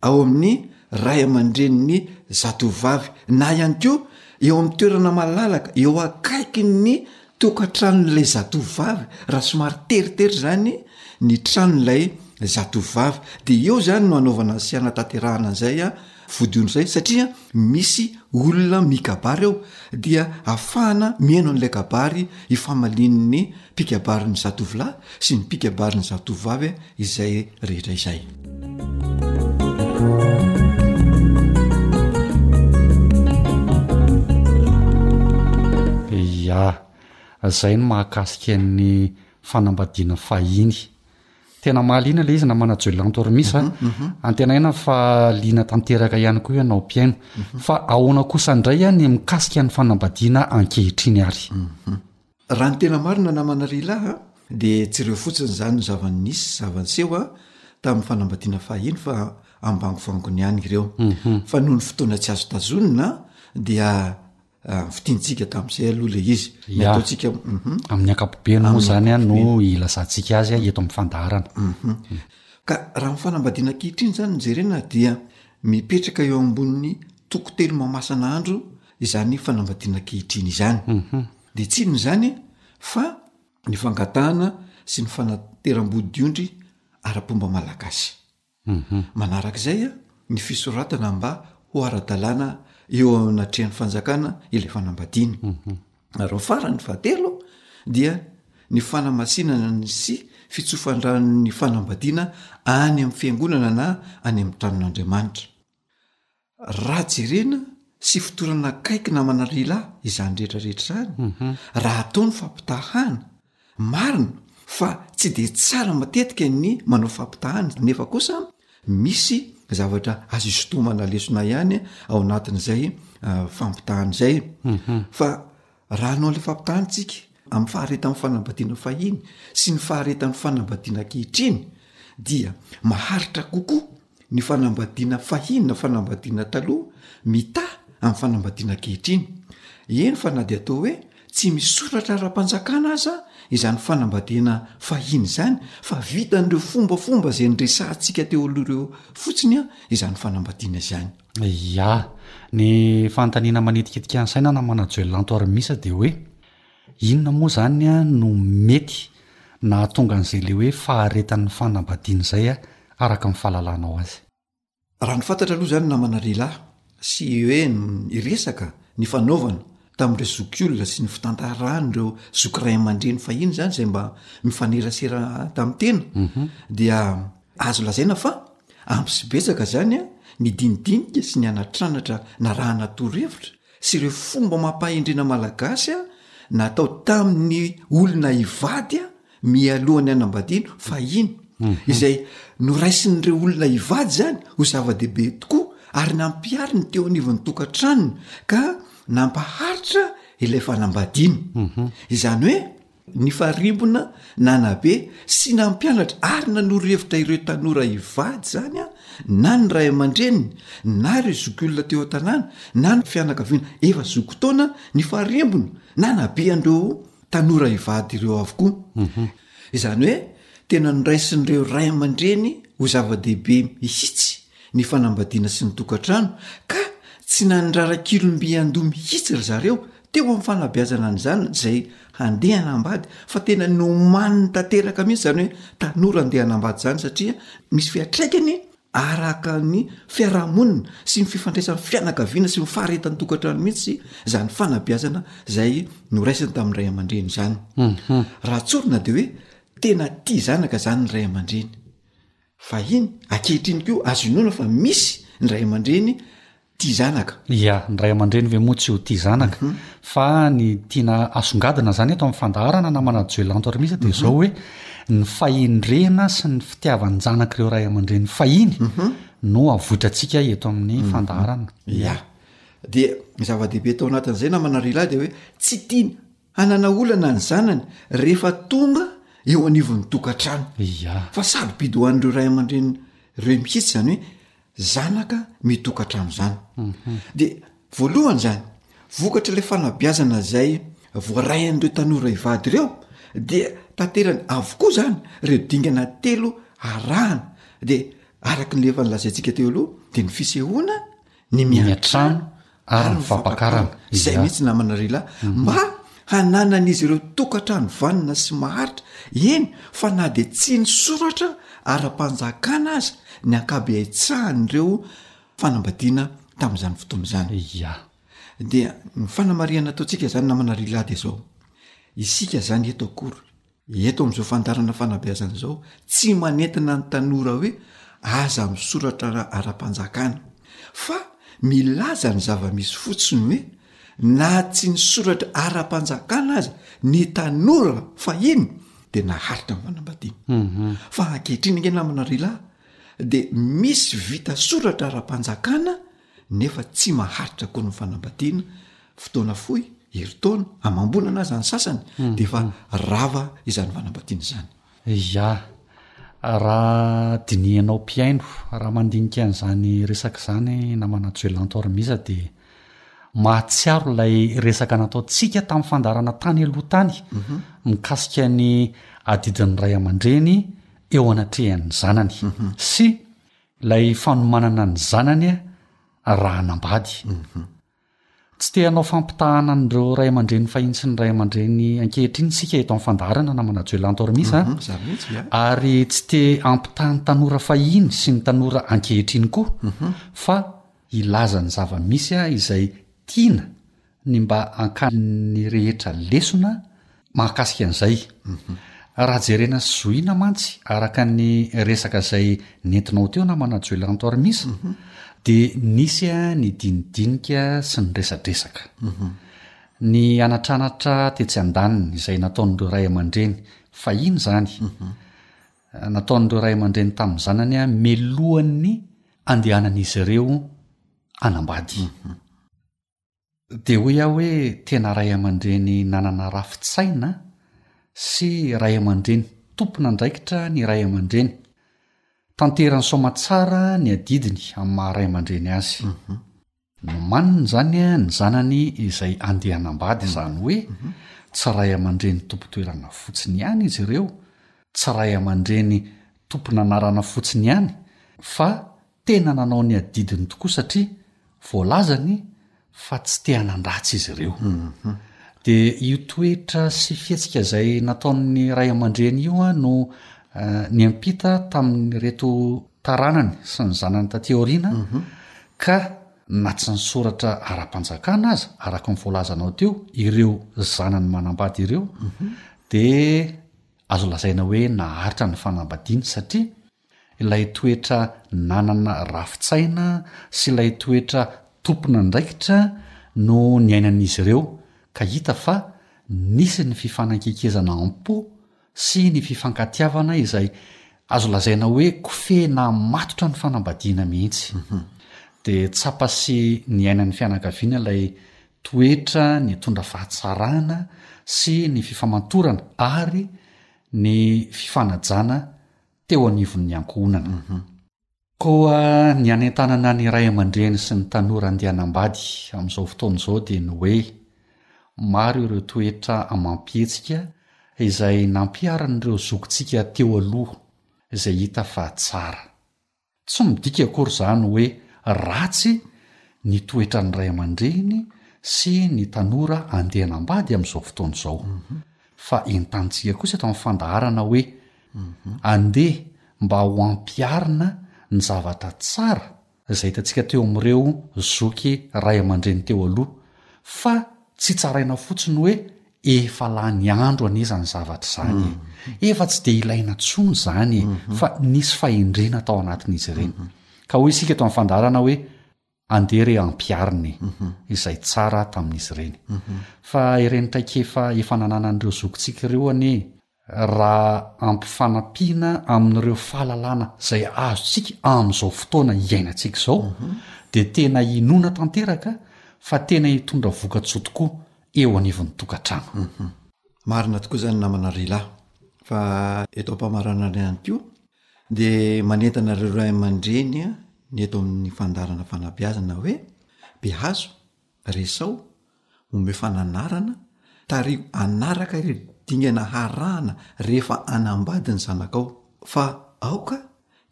ao amin'ny ray aman-drenin'ny zatovovavy na ihany koa eo amin'ny toerana malalaka eo akaiky ny Tokantranon'ilay zatovovavy, raha somary teritery izany ny tranon'ilay zatovovavy, dia eo izany no anaovana azy sy hanatanterahana an'izay vodiondry izay, satria misy olona mikabary ao, dia afahana mihaino an'ilay kabary ifamalian'ny mpikabarin'ny zatovolahy sy ny mpikabarin'ny zatovovavy izay rehetra izay.
Ya, izay no mahakasika ny fanambadiana fahiny. Tena mahaliana ilay izy namana Joelan Tormis a, mhm, mhm. antenaina fa liana tanteraka ihany koa ianao mpiaino. Mhm. Fa ahoana kosa indray a ny mikasika ny fanambadiana ankehitriny ary?
Raha ny tena marina namana ry lahy a, dia tsy ireo fotsiny izany no zava-nisy sy zava-niseho a, tamin'ny fanambadiana fahiny fa ambangovangony ihany ireo. Fa noho ny fotoana tsy azo tazonina dia fidintsika tamin'izay aloha ilay izy.
Ny
ataontsika, um.
Amin'ny ankapobeny moa izany a no ilazantsika azy a eto amin'ny fandaharana. Um.
Ka raha ny fanambadiana ankehitriny izany no jerena dia mipetraka eo ambonin'ny toko telo mamasana andro Izany fanambadiana ankehitriny izany dia tsy inona izany fa ny fangatahana sy ny fanateram-bodiondry ara-pomba malagasy. Manaraka izay ny fisoratana mba ho ara-dalàna eo anatrehan'ny fanjakana ilay fanambadiana. Ary ny farany, fahatelo, dia ny fanamasinana ny sy fitsofan-dranon'ny fanambadiana any amin'ny fiangonana na any amin'ny tranon'Andriamanitra. Raha jerena sy fotorana akaiky namana lehilahy izany rehetra rehetra izany, raha atao ny fampitahana, marina fa tsy dia tsara matetika ny manao fampitahana nefa kosa misy zavatra azo isintomana lesona ihany ao anatin'izay fampitahana izay fa Raha hanao ilay fampitahana isika amin'ny faharetan'ny fanambadiana fahiny sy ny faharetan'ny fanambadiana ankehitriny dia maharitra kokoa ny fanambadiana fahiny na fanambadiana taloha mitaha amin'ny fanambadiana ankehitriny. Eny fa na dia toa hoe tsy misy soratra ara-panjakana aza izany fanambadiana fahiny izany fa vitan'ireo fombafomba izay niresahantsika teo aloha ireo fotsiny izany fanambadiana izany.
Ia. Ny fanontaniana manitikitika ny saina na manajoelanto ary misa dia hoe inona moa izany no mety nahatonga an'izay ilay hoe faharetan'ny fanambadiana izay araka ny fahalalanao azy?
Raha ny fantatra aloha izany namana lehilahy sy hoe ny resaka, ny fanaovana, tamin'ireo zokiolona sy ny fitantaran'ireo zoky ray aman-dreny fahiny zany zay mba mifanerasera tamin'ny tena mhm. dia azo lazaina fa ampsy betsaka zany a ny dinidinika sy ny anatranatra na raha natoryhevitra sy ireo fomba mampahendrena malagasy a natao tamin'ny olona ivady a mialohan'ny hanambadiana fahiny, izay noraisin'ireo olona hivady izany ho zava-dehibe tokoa ary nampihariny teo anivon'ny tokantranony ka nampaharitra ilay fanambadiana. Izany hoe nifarimbona, nanabe sy nampianatra ary nanoro hevitra ireo tanora hivady izany na ny ray aman-dreniny na ireo zokiolona teo an-tanàna na ny fianakaviana efa zoky taona nifarimbona nanabe an'ireo tanora hivady ireo avokoa izany hoe tena noraisin'ireo ray aman-dreny ho zava-dehibe mihitsy ny fanambadiana sy ny tokantrano ka tsy nandrara kilomby andoha mihitsy ry zareo teo amin'ny fanabeazana ny zanany izay handeha hanambady fa tena nomaniny tanteraka mihitsy izany hoe tanora andeha hanambady izany satria misy fiatraikany Araka ny fiarahamonina sy ny fifandraisan'ny fianakaviana sy ny faharetan-tokantrano mihitsy izany fanabeazana izay noraisiny tamin'ny ray aman-dreny izany. Raha tsorina dia hoe tena tia zanaka izany ny ray aman-dreny. Fahiny, ankehitriny koa azo inoana fa misy ny ray aman-dreny tia zanaka.
Ia, ny ray aman-dreny ve moa tsy ho tia zanaka? Fa ny tiana asongadina izany eto amin'ny fandaharana namana Joel Antoarimisa dia izao hoe ny fahendrena sy ny fitiavan-janak'ireo ray aman-dreny fahiny no avoitrantsika eto amin'ny fandaharana.
Ia. Dia ny zava-dehibe tao anatin'izay namana ry lahy dia hoe tsy tiany hanana olana ny zanany rehefa tonga eo anivon'ny tokantrano.
Ia.
Fa sarobidy ho an'ireo ray aman-dreny ireny mihitsy izany hoe zanaka mitokantrano izany de voalohany izany vokatry ilay fanabiazana izay voaray an'ireo tanora hivady ireo dia tanterany avokoa izany ireo dingana telo arahana de araky ny lefa ny lazaintsika teo aloha de ny fisehoana ny miantrano
ary ny fampakarana izay
mihitsy namana ry lahy mba hananan'izy ireo tokantrano vanona sy maharitra eny fa na dia tsy ny soratra ara-panjakana aza ny ankabeaitsahan'ireo fanambadiana tamin'izany fotoana izany
ia
dia ny fanamarihana ataontsika izany namana ry lahy dia zao isika zany eto akory Eto amin'izao fandaharana fanabeazana izao, tsy manentana ny tanora hoe aza misoratra ara-panjakana, fa milaza ny zava-misy fotsiny hoe, na tsy nisoratra ara-panjakana aza ny tanora fahiny dia naharitra ny fanambadiana. Fa ankehitriny ange namana ry lahy dia misy vita soratra ara-panjakana nefa tsy maharitra akory ny fanambadiana, fotoana fohy, herintaona, amam-bolana aza ny sasany dia efa rava izany fanambadiana izany.
Ia, raha dinihanao mpihaino, raha mandinika an'izany resaka izany namana Juelanto Armisa dia mahatsiaro ilay resaka nataontsika tamin'ny fandaharana tany aloha tany mikasika ny adidin'ny ray aman-dreny eo anatrehan'ny zanany sy Ilay fanomanana ny zanany raha hanambady. Tsy te hanao fampitahana an'ireo ray aman-dreny fahiny sy ny ray aman-dreny ankehitriny isika eto amin'ny fandaharana namana
Joel Antormis an.
Ary tsy te hampitaha ny tanora fahiny sy ny tanora ankehitriny koa fa hilaza ny zava-misy izay tiana ny mba hankanin'ny rehetra lesona mahakasika an'izay. Raha jerena sy zohiana mantsy araka ny resaka izay nentinao teo namana Joelanto Armis dia nisy ny dinidinika sy ny resadresaka. Ny anatranatra tetsy andaniny izay nataon'ireo ray aman-dreny fahiny izany, nataon'ireo ray aman-dreny tamin'ny zanany mialohan'ny andehanan'izy ireo hanambady. Dia hoy aho hoe tena ray aman-dreny nanana rafi-tsaina sy ray aman-dreny tompon'andraikitra ny ray aman-dreny. Tanteran'i Soamatsara ny adidiny amin'ny maha ray aman-dreny azy. Mhm. Nomaniny izany ny zanany izay andeha hanambady, izany hoe mhm. tsy ray aman-dreny tompon-toerana fotsiny ihany izy ireo, tsy ray aman-dreny tompon'anarana fotsiny ihany fa Tena nanao ny adidiny tokoa satria voalazany fa tsy te hanan-dratsy izy ireo. Dia io toetra sy fihetsika izay nataon'ny ray aman-dreny io no niampita tamin'ireto taranany sy ny zanany taty aoriana ka na tsy ny soratra ara-panjakana aza, araka ny voalazanao teo, ireo zanany manambady ireo dia azo lazaina hoe naharitra ny fanambadiany satria. ilay toetra nanana rafi-tsaina sy ilay toetra tompon'andraikitra no niainan'izy ireo ka hita fa nisy ny fifanankekizana am-po sy ny fifankatiavana izay azo lazaina hoe kofehy namatotra ny fanambadiana mihitsy dia tsapa sy niainan'ny fianakaviana ilay toetra nitondra fahatsarana sy ny fifamantorana ary ny fifanajana teo anivon'ny ankohonana. Koa ny hanentanana ny ray aman-dreny sy ny tanora handeha hanambady amin'izao fotoana izao dia ny hoe, maro ireo toetra amam-pihetsika izay nampiharin'ireo zokintsika teo aloha, izay hita fa tsara. Tsy midika akory izany hoe ratsy ny toetran'ny ray aman-dreny sy ny tanora andeha hanambady amin'izao fotoana izao. Fa entantsika kosa eto amin'ny fandaharana hoe andeha mba ho ampiharina ny zavatra tsara izay hitantsika teo amin'ireo zoky ray aman-dreny teo aloha, fa tsy tsaraina fotsiny hoe Efa lany andro anie izany zavatra izany e! Efa tsy dia ilaina intsony izany e! Fa nisy fahendrena tao anatin'izy ireny. Ka hoy isika tao amin'ny fandaharana hoe, Andeha re ampiharina e! izay tsara tamin'izy ireny. Fa ireny traikefa efa nananan'ireo zokintsika ireo anie raha ampifanampiana amin'ireo fahalalana izay azontsika amin'izao fotoana iainantsika izao, dia tena inoana tanteraka fa tena hitondra vokatsoa tokoa eo anivon'ny tokantrano.
Marina tokoa izany namana Rila, fa eto am-pamaranana ihany koa dia manentana ireo ray aman-dreny ny eto amin'ny fandaharana fanabeazana hoe, Behazo Resaho, omeo fananarana, tariho hanaraka ireo dingana harahana rehefa hanambady ny zanakao. Fa aoka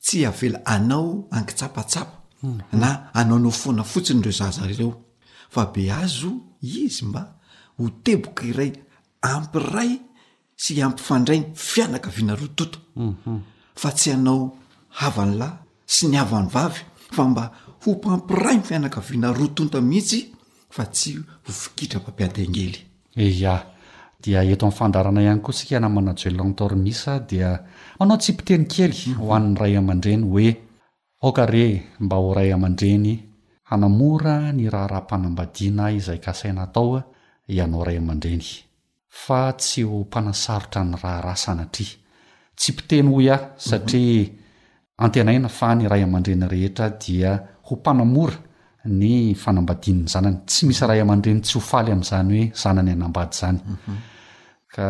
tsy havela hanao ankitsapatsapa na hanaonao foana fotsiny ireo zaza ireo, fa beazo izy mba ho teboka iray ampiray sy hampifandray ny fianakaviana roa tonta fa tsy hanao havany lahy sy ny havany vavy fa mba ho mpampiray ny fianakaviana roa tonta mihitsy fa tsy ho fikitra mpampiady
angely eia dia eto amin'ny fandarana ihany koa sika namana joelantormisa dia manao tsipiteny kely mhm. ho an'ny ray aman-dreny hoe aoka re mba ho ray aman-dreny hanamora ny raharaham-panambadiana izay kasaina atao ianao ray aman-dreny fa tsy ho mpanasarotra ny raharaha sanatria. Tsy mpiteny hoy aho satria antenaina fa ny ray aman-dreny rehetra dia ho mpanamora ny fanambadian'ny zanany. Tsy misy ray aman-dreny tsy ho faly amin'izany hoe zanany hanambady izany. Ka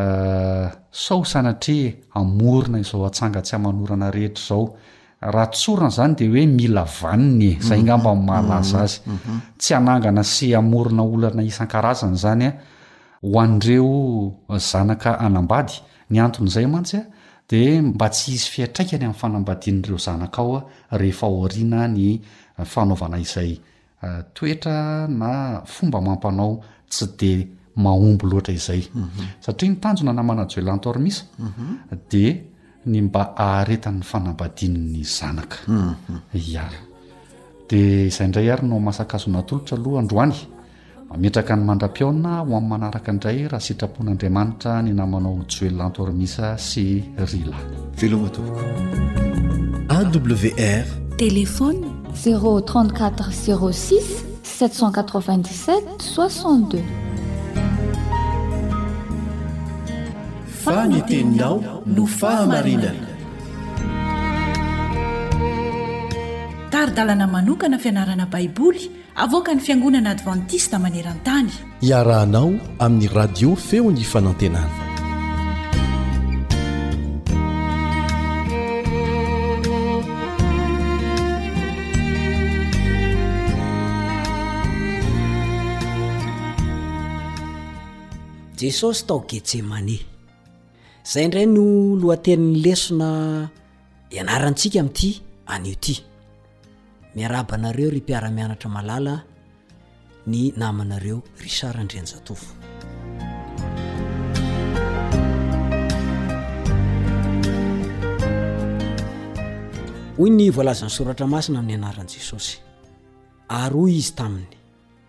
sao sanatria hamorona izao atsanga tsy aman'orana rehetra izao. Raha tsorina izany dia hoe mila vaniny e! Izay angamba no mahalaza azy. Tsy hanangana sy hamorona olana isan-karazany izany an! ho an'ireo zanaka hanambady, ny anton'izay mantsy dia mba tsy hisy fiantraikany amin'ny fanambadian'ireo zanakao rehefa aoriana ny fanaovana izay toetra na fomba amam-panao tsy dia mahomby loatra izay, satria ny tanjona na manajoe lantormis dia ny mba aharetan'ny fanambadiany ny zanaka ya dia izay indray ary no masakazo natolotra aloha androany mametraka ny mandra-pihaona ho amin'ny manaraka indray raha sitrapon'andriamanitra ny namanao ho joelina antormisa sy rila
veloma tompoko
awr
téléphone
034 06 797 62
fa ny teninao no fahamarinana.
Tari-dalana manokana fianarana Baiboly avoakan'ny Fiangonana Advantista maneran-tany.
Iarahanao amin'ny Radio Feon'ny Fanantenana.
Jesosy tao Getsemane. Izay indray no lohatenin'ny lesona ianarantsika amin'ity anio ity. Miarahaba anareo ry mpiara-mianatra malala ny namanareo Richard Andrianjatovo. Hoy ny voalazan'ny soratra masina amin'ny anaran'i Jesosy. Ary hoy izy taminy.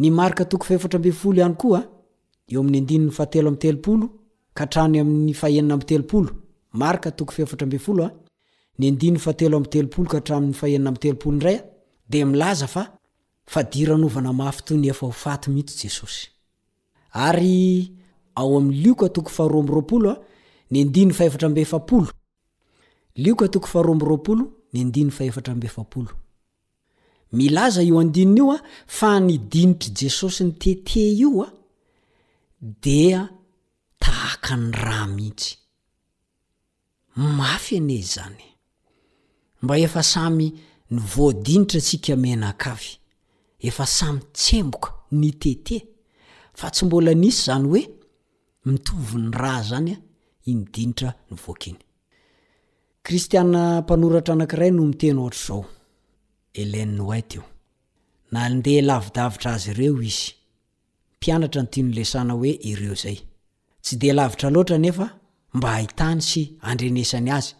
Ny Marka toko fahefatra ambin'ny folo ihany koa, eo amin'ny andininy fahatelo amby telopolo ka hatrany amin'ny fahenina amby telopolo, Marka toko fahefatra ambin'ny folo, ny andininy fahatelo amby telopolo ka hatramin'ny fahenina amby telopolo indray dia milaza fa fadiranovana mafy toy ny efa ho faty mihitsy Jesosy. Ary ao amin'ny Lioka toko faharoa amby roapolo, ny andininy fahefatra amby efapolo, Lioka toko faharoa amby roapolo ny andininy fahefatra amby efapolo. Milaza io andininy io fa ny dinitr'i Jesosy nitete io dia tahaka ny rà mihitsy. Mafy anie izany e! Mba efa samy nivoadinitra tsika menaka avy, efa samy tsemboka, nitete, fa tsy mbola nisy izany hoe, Mitovy ny ra zany a iny dinitra nivoaka iny. Kristiana mpanoratra anankiray no miteny ohatr'izao, Ellen White io. Nandeha lavidavitra azy ireo izy. Mpianatra ny tiany lesana hoe ireo izay. Tsy dia lavitra loatra anefa mba hahitany sy handrenesany azy,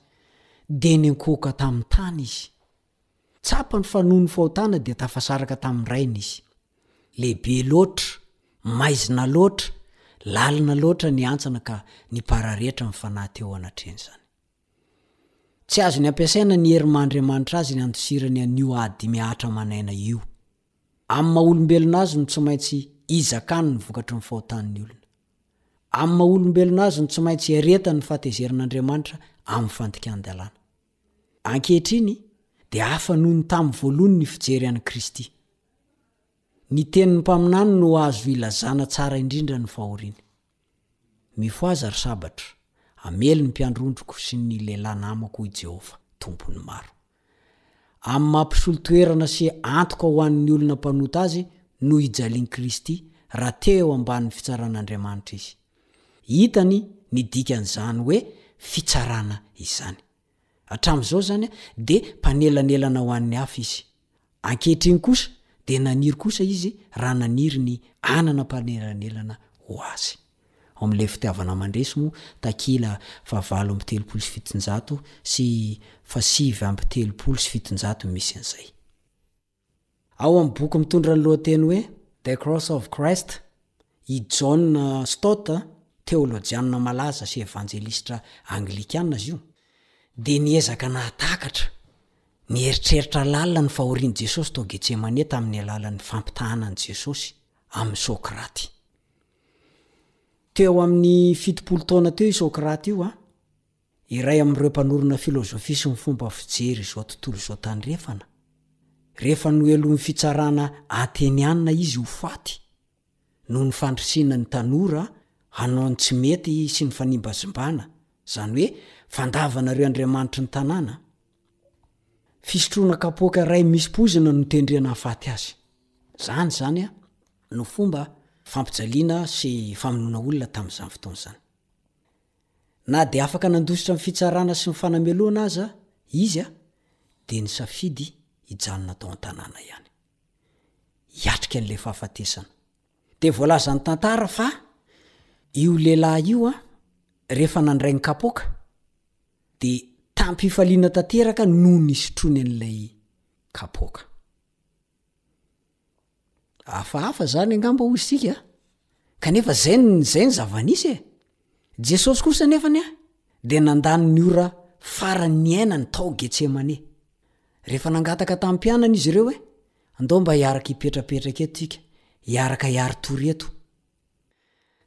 dia nenkohoka tamin'ny tany izy. Tsapany fa noho ny fahotana dia tafasaraka tamin'ny rainy izy. Lehibe loatra, maizina loatra, lalina loatra ny hantsana ka nipararetra ny fanahy teo anatrehan'izany. Tsy azony ampiasaina ny hery maha Andriamanitra azy ny handosirany an'io ady dimy ahatra aman'aina io. Amin'ny maha olombelona azy no tsy maintsy izakany ny vokatry ny fahotan'ny olona. Amin'ny maha olombelona azy no tsy maintsy iaretany ny fahatezerin'Andriamanitra amin'ny fandikan-dalàna. Ankehitriny dia hafa noho ny tamin'ny voalohany ny fijery an'i Kristy. Ny tenin'ny mpaminany no azo ilazana tsara indrindra ny fahoriany. Mifohaza, ry sabatra, hamely ny mpiandry ondriko sy ny lehilahy namako, hoy Jehovah, Tompon'ny maro. Amin'ny maha mpisolo toerana sy antoka ho an'ny olona mpanota azy no ijalian'i Kristy raha te eo ambanin'ny fitsaran'Andriamanitra izy. Hitany ny dikan'izany hoe fitsarana izany. Hatramin'izao izany dia mpanelanelana ho an'ny hafa izy. Ankehitriny kosa dia naniry kosa izy raha naniry ny hanana mpanelanelana ho azy. Ao amin'ilay fitiavana mandresy moa, takila fahavalo amby telopolo sy fitonjato sy fahasivy amby telopolo sy fitonjato no misy an'izay. Ao amin'ny boky mitondra ny lohateny hoe The Cross of Christ, i John Stott, teolojianina malaza sy evanjelistra anglikana azy io, dia niezaka nahatakatra ny eritreritra lalina ny fahorian'i Jesosy tao Getsemane tamin'ny alalan'ny fampitahana an'i Jesosy amin'i Sokraty. Teo amin'ny fitopolo taona teo i Sokraty io, Iray amin'ireo mpanorina filozofia sy ny fomba fijery izao tontolo izao tandrefana. Rehefa nohelohin'ny fitsarana Ateniana izy ho faty, noho ny fandrisihina ny tanora hanao ny tsy mety sy ny fanimbazimbana, izany hoe fandavana ireo andriamanitry ny tanàna. Fisotroana kapoaka iray misy poizina no tendrena hahafaty azy. Izany izany no fomba fampijaliana sy famonoana olona tamin'izany fotoana izany. Na dia afaka nandositra ny fitsarana sy ny fanamelohana aza izy dia nisafidy hijanona tao an-tanàna ihany. Hiatrika an'ilay fahafatesana. Dia voalazan'ny tantara fa io lehilahy io rehefa nandray ny kapoaka dia tamim-pifaliana tanteraka noho ny sotroiny an'ilay kapoaka. Hafahafa izany angamba hoy isika kanefa izay no izay ny zava-nisy e! Jesosy kosa anefa anie dia nandany ny ora farany niainany tao Getsemane. Rehefa nangataka tamin'ny mpianany izy ireo hoe, Andao mba hiaraka hipetrapetraka eto isika, hiaraka hiari-tory eto.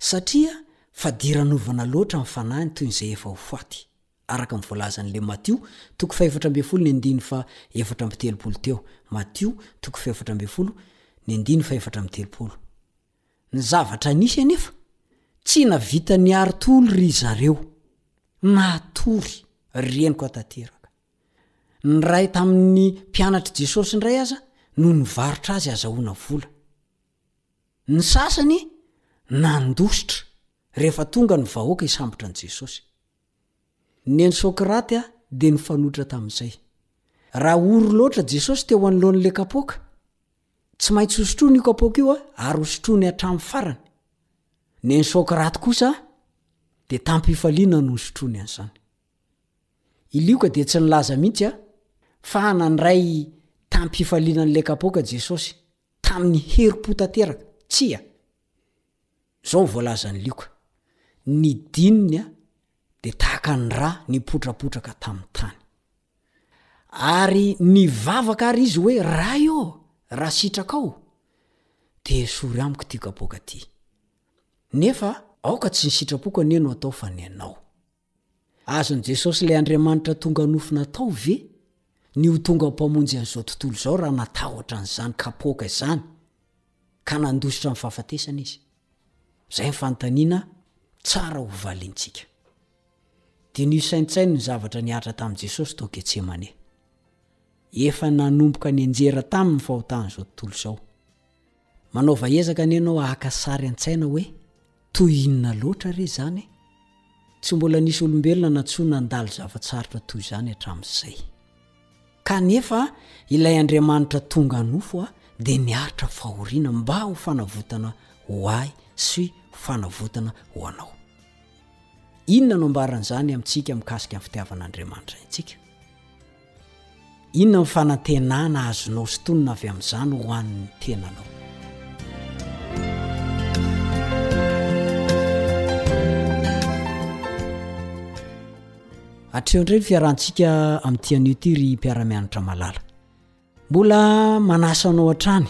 Satria fadiranovana loatra ny fanahiny toy izay efa ho faty, araka ny voalazan'ilay Matio toko fahefatra ambin'ny folo ny andininy faha efatra amby telopolo teo, Matio toko fahefatra ambin'ny folo ny andininy faha efatra amby telopolo. Ny zavatra nisy anefa, tsy navita niary toly ry zareo, natory reniko hatateraka. Ny iray tamin'ny mpianatr'i Jesosy indray aza no nivarotra azy hazahoana vola. Ny sasany nandositra rehefa tonga ny vahoaka hisambotra an'i Jesosy. Neny Socrate dia nifanohitra tamin'izay. Raha ory loatra Jesosy teo anoloan'ilay kapoaka, tsy maintsy hosotroiny io kapoaka io ary hosotroiny hatramin'ny farany. Neny Socrate kosa dia tam-pifaliana no hosotroiny an'izany. I Lioka dia tsy nilaza mihitsy fa nandray tam-pifaliana an'ilay kapoaka Jesosy. tamin'ny herim-po tanteraka. Tsia. Izao no voalazan'i Lioka, Ny dininy dia tahaka ny rà nipotrapotraka tamin'ny tany. Ary nivavaka àry izy hoe, Ray ô, raha sitrakao, dia esory amiko ity kapoaka ity. Nefa aoka tsy ny sitrapoko anie no atao fa ny anao. Azon'i Jesosy Ilay Andriamanitra tonga nofo natao ve ny ho tonga Mpamonjy an'izao tontolo izao raha natahotra an'izany kapoaka izany ka nandositra amin'ny fahafatesana Izy? Izay ny fanontaniana tsara hovaliantsika. Diniho saintsaino ny zavatra nihatra tamin'i Jesosy tao Getsemane. Efa nanomboka nianjera taminy ny fahotan'izao tontolo izao. Manaova ezaka anie ianao haka sary an-tsaina hoe toy inona loatra re izany e! Tsy mbola nisy olombelona na tsoa nandalo zava-tsarotra toy izany hatramin'izay. Kanefa ilay Andriamanitra tonga nofo dia niaritra fahoriana mba ho fanavotana ho ahy sy ho fanavotana ho anao. Inona no ambaran'izany amintsika mikasika ny fitiavan'Andriamanitra antsika? Inona ny fanantenana azonao sintonina avy amin'izany ho an'ny tenanao? Hatreho indray ny fiarahantsika amin'ity anio ity ry mpiara-mianatra malala. Mbola
manasa anao hatrany